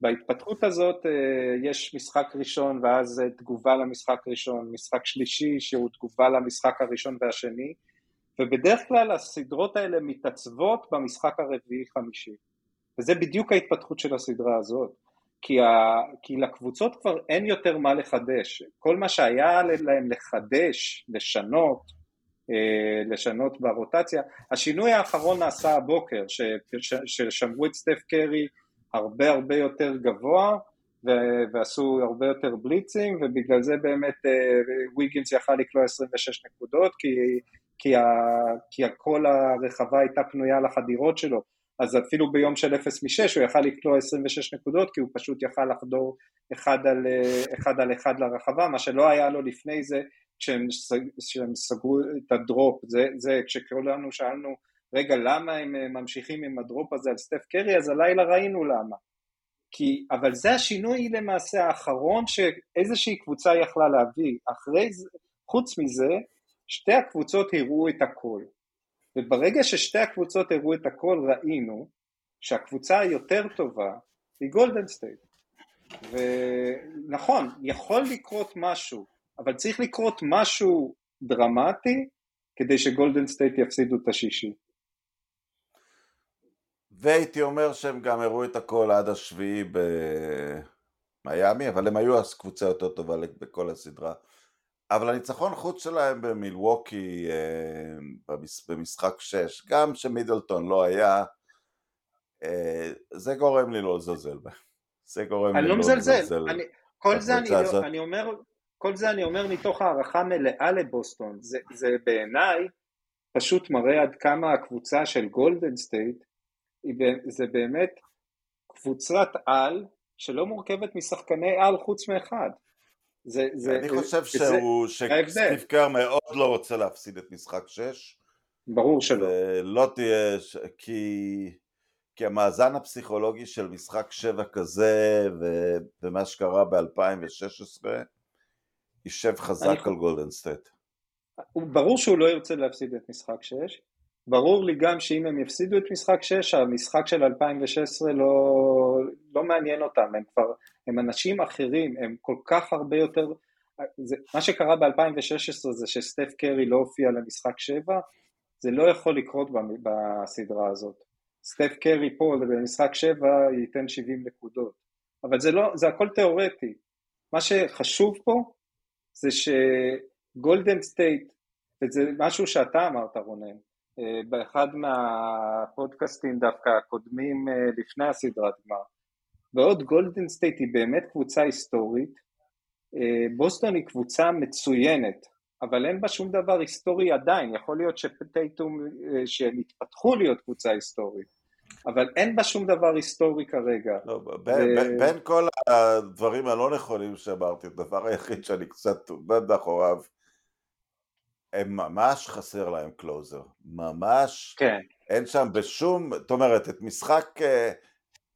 בהתפתחות הזאת אה, יש משחק ראשון ואז תגובה למשחק ראשון, משחק שלישי שהוא תגובה למשחק הראשון והשני, ובדרך כלל הסדרות האלה מתעצבות במשחק הרביעי חמישי. וזה בדיוק ההתפתחות של הסדרה הזאת. כי, ה, כי לקבוצות כבר אין יותר מה לחדש, כל מה שהיה להם לחדש, לשנות, אה, לשנות ברוטציה, השינוי האחרון נעשה הבוקר, ששמרו את סטף קרי הרבה הרבה יותר גבוה ועשו הרבה יותר בליצים ובגלל זה באמת אה, יכל לקלוע 26 נקודות כי, כי, ה, כי כל הרחבה הייתה פנויה לחדירות שלו. אז אפילו ביום של 0 מ-6 הוא יכל לקלוע 26 נקודות כי הוא פשוט יכל לחדור אחד על, אחד על אחד לרחבה, מה שלא היה לו לפני זה כשהם, כשהם סגרו את הדרופ, זה, זה כשכולנו שאלנו רגע למה הם ממשיכים עם ה drop הזה על סטף קרי, אז הלילה ראינו למה. כי, אבל זה השינוי למעשה האחרון שאיזושהי קבוצה יכלה להביא, אחרי זה, חוץ מזה, שתי הקבוצות הראו את הכל. וברגע ששתי הקבוצות הראו את הכל ראינו שהקבוצה היותר טובה היא גולדן סטייט. ונכון, יכול לקרות משהו, אבל צריך לקרות משהו דרמטי כדי שגולדן סטייט יפסידו את השישי. והייתי אומר שהם גם הראו את הכל עד השביעי במיאמי, אבל הם היו אז קבוצה יותר טובה בכל הסדרה. אבל הניצחון חוץ שלהם במילווקי אה, במשחק 6, גם שמידלטון לא היה, אה, זה גורם לי לא לזלזל בהם. זה גורם לי לא, לא מזלזל. אני, כל זה אני, לא, אני אומר, כל זה אני אומר מתוך הערכה מלאה לבוסטון. זה, זה בעיניי פשוט מראה עד כמה הקבוצה של גולדן סטייט, זה באמת קבוצת על שלא מורכבת משחקני על חוץ מאחד. זה, זה, אני חושב שהוא, שסטיב קר מאוד לא רוצה להפסיד את משחק 6. ברור שלא. לא תהיה, כי, כי המאזן הפסיכולוגי של משחק 7 כזה, ו, ומה שקרה ב-2016, יישב חזק על גולדן סטייט. ברור שהוא לא ירצה להפסיד את משחק 6, ברור לי גם שאם הם יפסידו את משחק 6, המשחק של 2016 לא, לא מעניין אותם, הם כבר, הם אנשים אחרים, הם כל כך הרבה יותר, זה, מה שקרה ב-2016 זה שסטף קרי לא הופיע למשחק 7, זה לא יכול לקרות בסדרה הזאת. סטף קרי פה במשחק 7 ייתן 70 נקודות, אבל זה לא, זה הכל תיאורטי. מה שחשוב פה זה שגולדן סטייט, וזה משהו שאתה אמרת רונן, אה, באחד מהפודקאסטים דווקא הקודמים אה, לפני הסדרת גמר. בעוד גולדן סטייט היא באמת קבוצה היסטורית, אה, בוסטון היא קבוצה מצוינת, אבל אין בה שום דבר היסטורי עדיין, יכול להיות שטייטום, שהם יתפתחו להיות קבוצה היסטורית, אבל אין בה שום דבר היסטורי כרגע. לא, בין, ו... בין כל הדברים הלא נכונים שאמרתי, הדבר היחיד שאני קצת עומד מאחוריו, הם ממש חסר להם קלוזר, ממש, כן. אין שם בשום, זאת אומרת, את משחק, אה,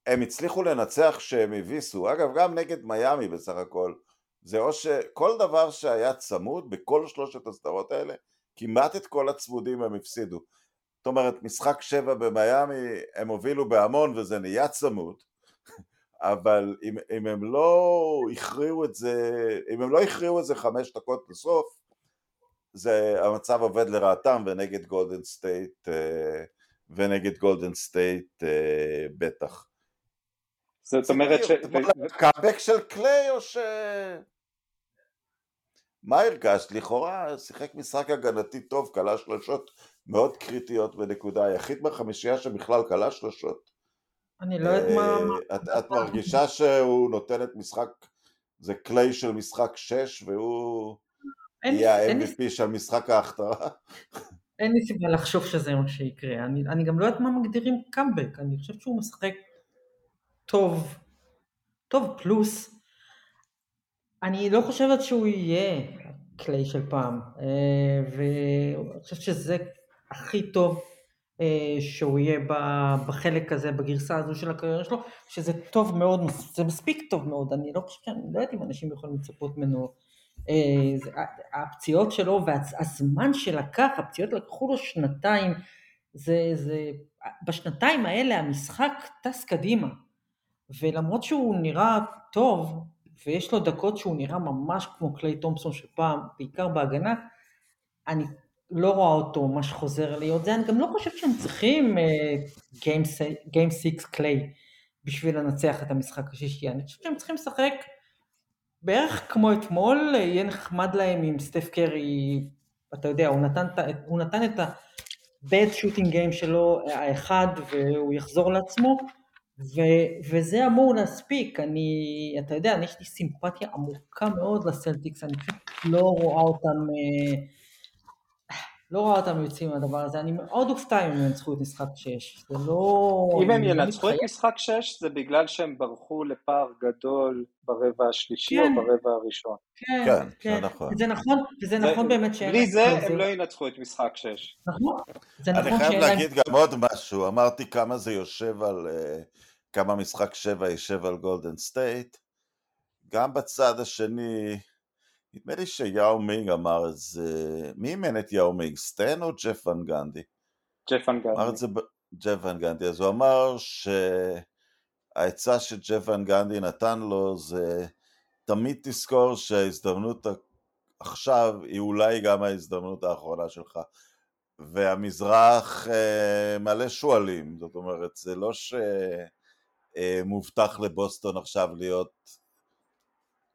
הם הצליחו לנצח שהם הביסו, אגב גם נגד מיאמי בסך הכל, זה או שכל דבר שהיה צמוד בכל שלושת הסדרות האלה, כמעט את כל הצמודים הם הפסידו. זאת אומרת, משחק שבע במיאמי הם הובילו בהמון וזה נהיה צמוד, אבל אם, אם הם לא הכריעו את זה, אם הם לא הכריעו את זה חמש דקות בסוף, זה המצב עובד לרעתם ונגד גולדן סטייט אה, ונגד גולדן סטייט אה, בטח. זאת אומרת ש... קאבק של קליי או ש... מה הרגשת? לכאורה שיחק משחק הגנתי טוב, כלה שלושות מאוד קריטיות בנקודה, היחיד מהחמישייה שבכלל כלה שלושות. אני לא יודעת מה... אה, את מרגישה שהוא נותן את משחק, זה קליי של משחק 6 והוא... יהיה ה-MVP של משחק ההכתרה. אין לי סיבה לחשוב שזה מה שיקרה. אני, אני גם לא יודעת מה מגדירים קאמבק, אני חושבת שהוא משחק טוב, טוב פלוס. אני לא חושבת שהוא יהיה קליי של פעם, אה, ואני חושבת שזה הכי טוב אה, שהוא יהיה בחלק הזה, בגרסה הזו של הקריירה שלו, שזה טוב מאוד, זה מספיק טוב מאוד, אני לא חושבת, אני לא יודעת אם אנשים יכולים לצפות ממנו. אה, הפציעות שלו והזמן שלקח, הפציעות לקחו לו שנתיים, זה, זה, בשנתיים האלה המשחק טס קדימה, ולמרות שהוא נראה טוב, ויש לו דקות שהוא נראה ממש כמו קליי תומפסון של פעם, בעיקר בהגנה, אני לא רואה אותו ממש חוזר להיות זה, אני גם לא חושבת שהם צריכים Game 6 קליי בשביל לנצח את המשחק השישי, אני חושבת שהם צריכים לשחק בערך כמו אתמול, יהיה נחמד להם עם סטף קרי, אתה יודע, הוא נתן, הוא נתן את ה-bad shooting game שלו האחד והוא יחזור לעצמו, ו, וזה אמור להספיק, אני, אתה יודע, אני יש לי סימפתיה עמוקה מאוד לסלטיקס, אני פשוט לא רואה אותם, אה, לא רואה אותם יוצאים מהדבר הזה, אני מאוד אופתע אם הם ינצחו את משחק 6, זה לא... אם הם לא ינצחו את משחק 6 זה בגלל שהם ברחו לפער גדול ברבע השלישי כן. או ברבע הראשון. כן, כן, כן. זה נכון. זה נכון, וזה נכון באמת שהם... בלי זה הם לא ינצחו את משחק 6. נכון, זה נכון אני חייב להגיד גם עוד משהו, אמרתי כמה זה יושב על... אה... כמה משחק 7 יישב על גולדן סטייט. גם בצד השני, נדמה לי שיאו מינג אמר את זה, מי אימן את יאו מינג, סטן או ג'ף ון גנדי? ג'ף ון גנדי. אמר את זה ג'ף ון גנדי, אז הוא אמר שהעצה שג'ף ון גנדי נתן לו זה תמיד תזכור שההזדמנות עכשיו היא אולי גם ההזדמנות האחרונה שלך. והמזרח אה, מלא שועלים, זאת אומרת, זה לא ש... אה, מובטח לבוסטון עכשיו להיות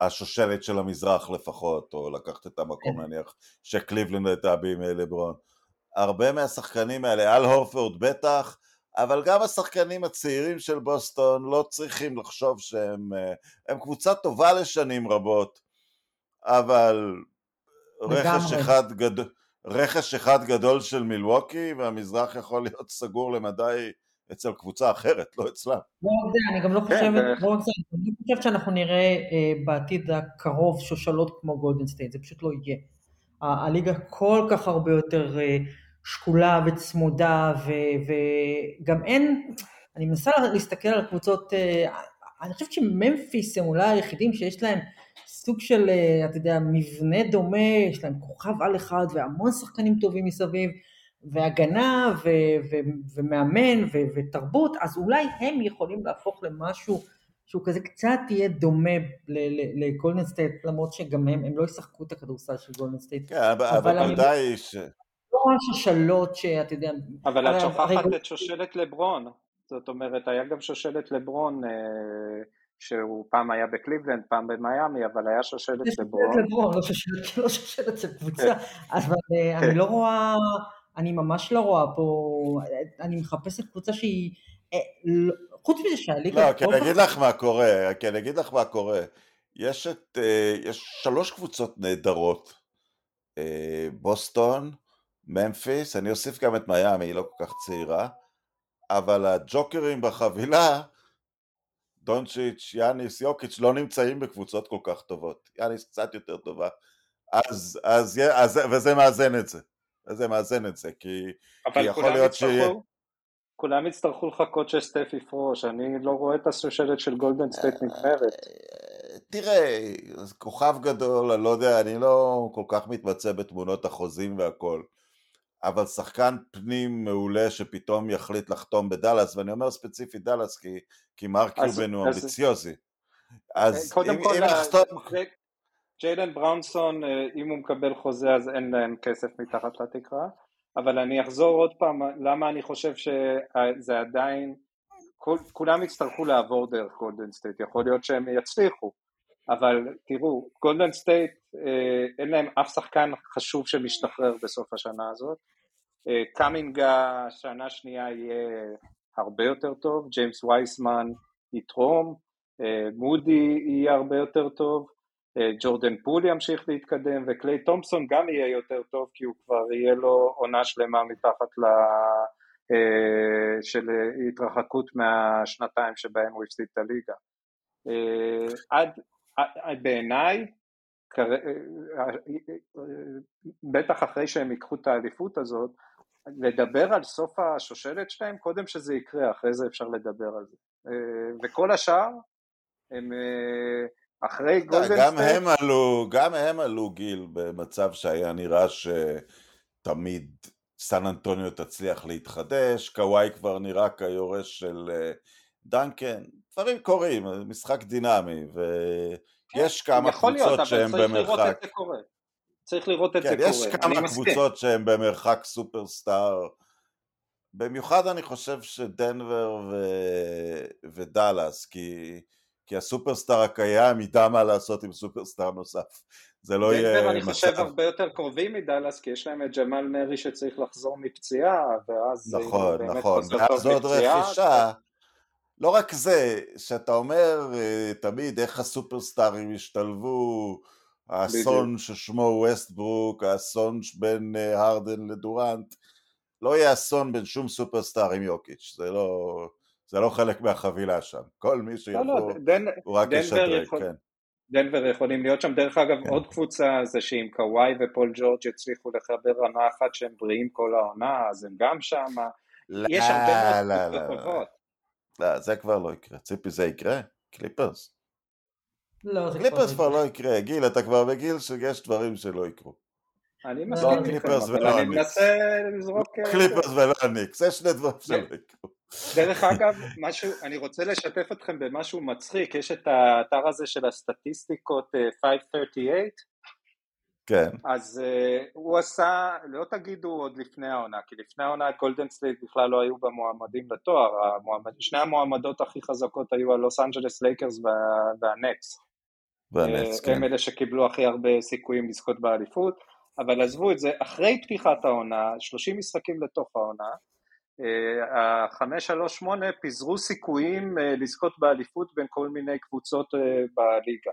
השושלת של המזרח לפחות, או לקחת את המקום כן. נניח שקליבלנד הייתה בימי לברון. הרבה מהשחקנים האלה, אל הורפורד בטח, אבל גם השחקנים הצעירים של בוסטון לא צריכים לחשוב שהם אה, הם קבוצה טובה לשנים רבות, אבל רכש אחד, גד... רכש אחד גדול של מילווקי והמזרח יכול להיות סגור למדי אצל קבוצה אחרת, לא אצלם. לא רק זה, אני גם לא כן, חושבת, לא רק זה, אני חושבת שאנחנו נראה אה, בעתיד הקרוב שושלות כמו גולדן סטייט, זה פשוט לא יהיה. הליגה כל כך הרבה יותר אה, שקולה וצמודה, וגם אין, אני מנסה להסתכל על קבוצות, אה, אני חושבת שממפיס הם אולי היחידים שיש להם סוג של, אתה יודע, מבנה דומה, יש להם כוכב על אחד והמון שחקנים טובים מסביב. והגנה ו- ו- ומאמן ו- ותרבות, אז אולי הם יכולים להפוך למשהו שהוא כזה קצת יהיה דומה לגולדן סטייט, למרות שגם הם, הם לא ישחקו את הכדורסל של גולדן סטייט. כן, אבל ודאי ש... לא ממש השאלות שאתה יודע... אבל את שוכחת את שושלת לברון, זאת אומרת, היה גם שושלת לברון, אה, שהוא פעם היה בקליבלנד, פעם במיאמי, אבל היה שושלת לברון. שושלת לברון, לא שושלת לא של קבוצה, אבל אה, אני כן. לא רואה... אני ממש לא רואה פה, אני מחפשת קבוצה שהיא, אה, לא, חוץ מזה שהליגה... לא, כי אני אגיד לך מה קורה, כי אני אגיד לך מה קורה. יש את, אה, יש שלוש קבוצות נהדרות, אה, בוסטון, ממפיס, אני אוסיף גם את מיאמי, היא לא כל כך צעירה, אבל הג'וקרים בחבילה, דונצ'יץ', יאניס, יוקיץ', לא נמצאים בקבוצות כל כך טובות. יאניס קצת יותר טובה. אז, אז, אז, וזה מאזן את זה. זה מאזן את זה, כי, כי יכול להיות ש... כולם יצטרכו לחכות שסטף יפרוש, אני לא רואה את השושלת של גולדן סטייט אה, נגמרת. תראה, כוכב גדול, אני לא יודע, אני לא כל כך מתמצא בתמונות החוזים והכל, אבל שחקן פנים מעולה שפתאום יחליט לחתום בדאלאס, ואני אומר ספציפית דאלאס כי, כי מרק קיובן הוא אמביציוזי. אז אם, אם לחתום... ג'יילן בראונסון, אה, אם הוא מקבל חוזה אז אין להם כסף מתחת לתקרה, אבל אני אחזור עוד פעם, למה אני חושב שזה עדיין, כולם יצטרכו לעבור דרך גולדן סטייט, יכול להיות שהם יצליחו, אבל תראו, גולדן סטייט אה, אין להם אף שחקן חשוב שמשתחרר בסוף השנה הזאת, אה, קומינגה שנה שנייה יהיה הרבה יותר טוב, ג'יימס וייסמן יתרום, מודי יהיה הרבה יותר טוב, ג'ורדן פול ימשיך להתקדם וקליי תומפסון גם יהיה יותר טוב כי הוא כבר יהיה לו עונה שלמה מתחת ל... של התרחקות מהשנתיים שבהם הוא הפסיד את הליגה. עד, בעיניי, בטח אחרי שהם ייקחו את האליפות הזאת, לדבר על סוף השושלת שלהם, קודם שזה יקרה, אחרי זה אפשר לדבר על זה. וכל השאר, הם אחרי גולדן גם הם עלו, גם הם עלו גיל במצב שהיה נראה שתמיד סן אנטוניו תצליח להתחדש, קוואי כבר נראה כיורש של דנקן, דברים קורים, משחק דינמי, ויש כמה קבוצות שהן במרחק. צריך לראות את כן, זה קורה. יש כמה קבוצות שהן במרחק סופרסטאר. במיוחד אני חושב שדנבר ו... ודאלאס, כי... כי הסופרסטאר הקיים ידע מה לעשות עם סופרסטאר נוסף. זה לא יהיה... דנבר אני חושב הרבה יותר קרובים מדאלאס, כי יש להם את ג'מאל מרי שצריך לחזור מפציעה, ואז... נכון, נכון, ואז עוד רכישה. לא רק זה, שאתה אומר תמיד איך הסופרסטארים השתלבו, האסון ששמו ווסטברוק, האסון בין הרדן לדורנט, לא יהיה אסון בין שום סופרסטאר עם יוקיץ', זה לא, זה לא חלק מהחבילה שם, כל מי שיבוא לא, לא, דנ... הוא רק ישדרג, יכול... כן. דנבר יכולים להיות שם, דרך אגב כן. עוד קבוצה זה שאם קוואי ופול ג'ורג' יצליחו לחבר עונה אחת שהם בריאים כל העונה, אז הם גם שם, לא, יש הרבה מאוד קבוצות טובות. לא, זה כבר לא יקרה, ציפי זה יקרה? קליפרס. לא, זה קליפרס כבר לא יקרה, גיל, אתה כבר בגיל שיש דברים שלא יקרו. אני מסכים לא קליפרס ולא אני מנסה לזרוק... קליפרס ולא הניקס, זה שני דברים שלא יקרו. דרך אגב, משהו, אני רוצה לשתף אתכם במשהו מצחיק, יש את האתר הזה של הסטטיסטיקות 538, כן. אז אה, הוא עשה, לא תגידו עוד לפני העונה, כי לפני העונה גולדן סטייט בכלל לא היו במועמדים לתואר, המועמד, שני המועמדות הכי חזקות היו הלוס אנג'לס לייקרס והנטס. והנטס, אה, כן. הם אלה שקיבלו הכי הרבה סיכויים לזכות באליפות, אבל עזבו את זה, אחרי פתיחת העונה, 30 משחקים לתוך העונה, ה-538 פיזרו סיכויים לזכות באליפות בין כל מיני קבוצות בליגה.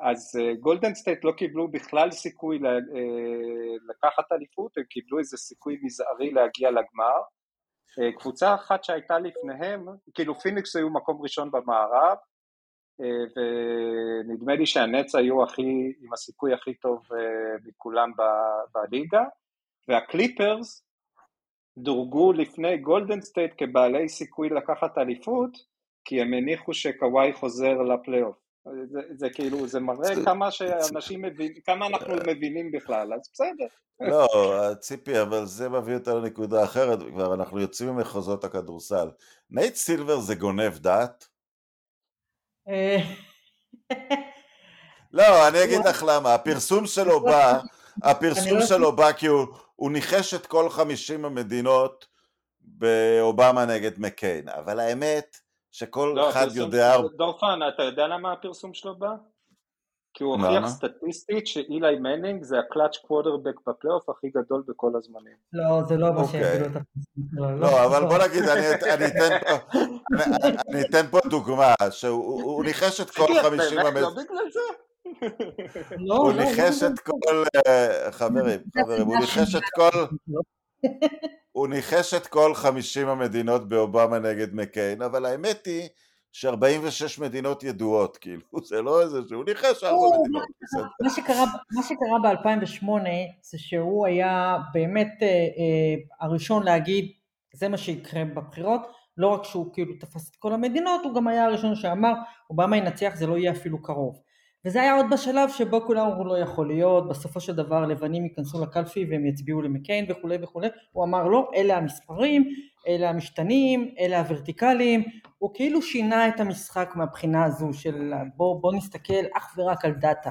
אז גולדן סטייט לא קיבלו בכלל סיכוי לקחת אליפות, הם קיבלו איזה סיכוי מזערי להגיע לגמר. קבוצה אחת שהייתה לפניהם, כאילו פיניקס היו מקום ראשון במערב, ונדמה לי שהנטס היו הכי, עם הסיכוי הכי טוב מכולם בליגה, והקליפרס דורגו לפני גולדן סטייט כבעלי סיכוי לקחת אליפות, כי הם הניחו שקוואי חוזר לפלייאוף. זה, זה כאילו, זה מראה כמה שאנשים מבינים, כמה אנחנו מבינים בכלל, אז בסדר. לא, ציפי, אבל זה מביא אותנו לנקודה אחרת, כבר אנחנו יוצאים ממחוזות הכדורסל. נייט סילבר זה גונב דעת? אה, לא, אני אגיד לך למה, הפרסום שלו בא, הפרסום לא שלו בא כי הוא, הוא ניחש את כל חמישים המדינות באובמה נגד מקיין, אבל האמת שכל לא, אחד יודע... דורפן, אתה יודע למה הפרסום שלו בא? כי הוא הוכיח סטטיסטית שאילי מנינג זה ה clutch quarterback בפלייאוף הכי גדול בכל הזמנים. לא, זה לא מה אוקיי. שהגדילו את הפרסום לא, אבל בוא נגיד, אני אתן פה דוגמה, שהוא ניחש את כל חמישים... באמת, הוא ניחש את כל... חברים, חברים, הוא ניחש את כל... הוא ניחש את כל 50 המדינות באובמה נגד מקיין, אבל האמת היא ש-46 מדינות ידועות, כאילו, זה לא איזה שהוא ניחש ארבע מדינות. מה שקרה, מה שקרה ב-2008 זה שהוא היה באמת אה, אה, הראשון להגיד זה מה שיקרה בבחירות, לא רק שהוא כאילו תפס את כל המדינות, הוא גם היה הראשון שאמר אובמה ינצח זה לא יהיה אפילו קרוב. וזה היה עוד בשלב שבו כולם אמרו לא יכול להיות, בסופו של דבר לבנים ייכנסו לקלפי והם יצביעו למיקיין וכולי וכולי, הוא אמר לא, אלה המספרים, אלה המשתנים, אלה הוורטיקלים, הוא כאילו שינה את המשחק מהבחינה הזו של בוא, בוא נסתכל אך ורק על דאטה.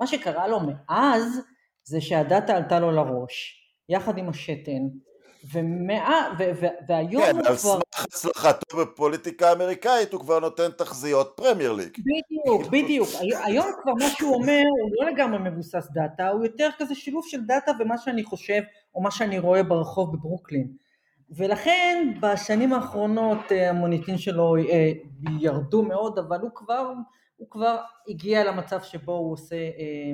מה שקרה לו מאז זה שהדאטה עלתה לו לראש, יחד עם השתן, ומאה, ו, ו, והיום כן, הוא כבר... כן, על סמך הצלחתו בפוליטיקה האמריקאית הוא כבר נותן תחזיות פרמייר ליג. בדיוק, בדיוק. היום כבר מה שהוא אומר הוא לא לגמרי מבוסס דאטה, הוא יותר כזה שילוב של דאטה ומה שאני חושב או מה שאני רואה ברחוב בברוקלין. ולכן בשנים האחרונות המוניטין שלו ירדו מאוד, אבל הוא כבר, הוא כבר הגיע למצב שבו הוא עושה אה,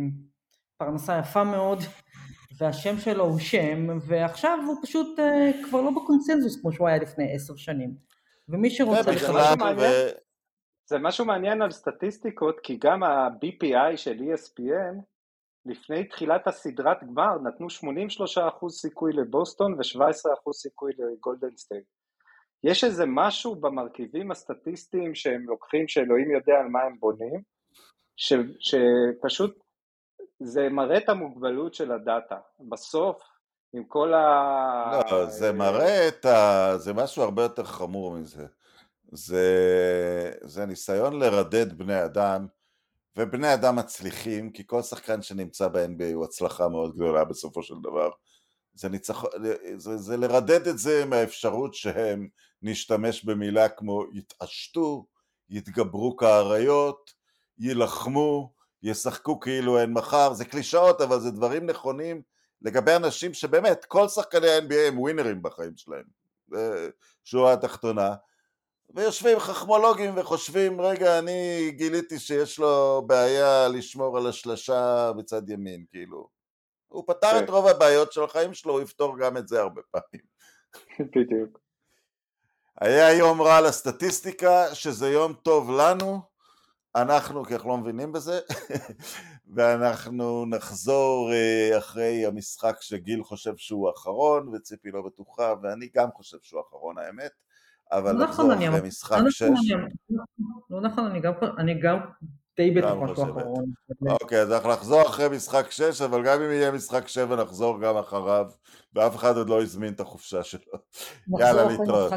פרנסה יפה מאוד, והשם שלו הוא שם, ועכשיו הוא פשוט אה, כבר לא בקונסנזוס כמו שהוא היה לפני עשר שנים. ומי שרוצה... ובכלל, ו... זה משהו מעניין על סטטיסטיקות, כי גם ה-BPI של ESPN, לפני תחילת הסדרת גמר נתנו 83% סיכוי לבוסטון ו-17% סיכוי לגולדן סטייט. יש איזה משהו במרכיבים הסטטיסטיים שהם לוקחים, שאלוהים יודע על מה הם בונים, ש, שפשוט זה מראה את המוגבלות של הדאטה. בסוף, עם כל ה... לא, זה מראה את ה... זה משהו הרבה יותר חמור מזה. זה, זה ניסיון לרדד בני אדם, ובני אדם מצליחים, כי כל שחקן שנמצא ב-NBA הוא הצלחה מאוד גדולה בסופו של דבר. זה, ניצח... זה, זה לרדד את זה מהאפשרות שהם נשתמש במילה כמו יתעשתו, יתגברו כאריות, יילחמו, ישחקו כאילו אין מחר, זה קלישאות אבל זה דברים נכונים לגבי אנשים שבאמת כל שחקני ה-NBA הם ווינרים בחיים שלהם, שורה התחתונה, ויושבים חכמולוגים וחושבים רגע אני גיליתי שיש לו בעיה לשמור על השלשה בצד ימין כאילו. הוא פתר את כן. רוב הבעיות של החיים שלו הוא יפתור גם את זה הרבה פעמים. בדיוק. היה יום רע לסטטיסטיקה שזה יום טוב לנו אנחנו כי אנחנו לא מבינים בזה ואנחנו נחזור אה, אחרי המשחק שגיל חושב שהוא אחרון וציפי לא בטוחה ואני גם חושב שהוא אחרון האמת אבל לא לחזור נכון, אחרי משחק לא שש. לא נכון, אני גם די בטוח שהוא אחרון. אוקיי, אז אנחנו נחזור אחרי משחק שש, אבל גם אם יהיה משחק שבע נחזור גם אחריו, ואף אחד עוד לא הזמין את החופשה שלו. יאללה, להתראות.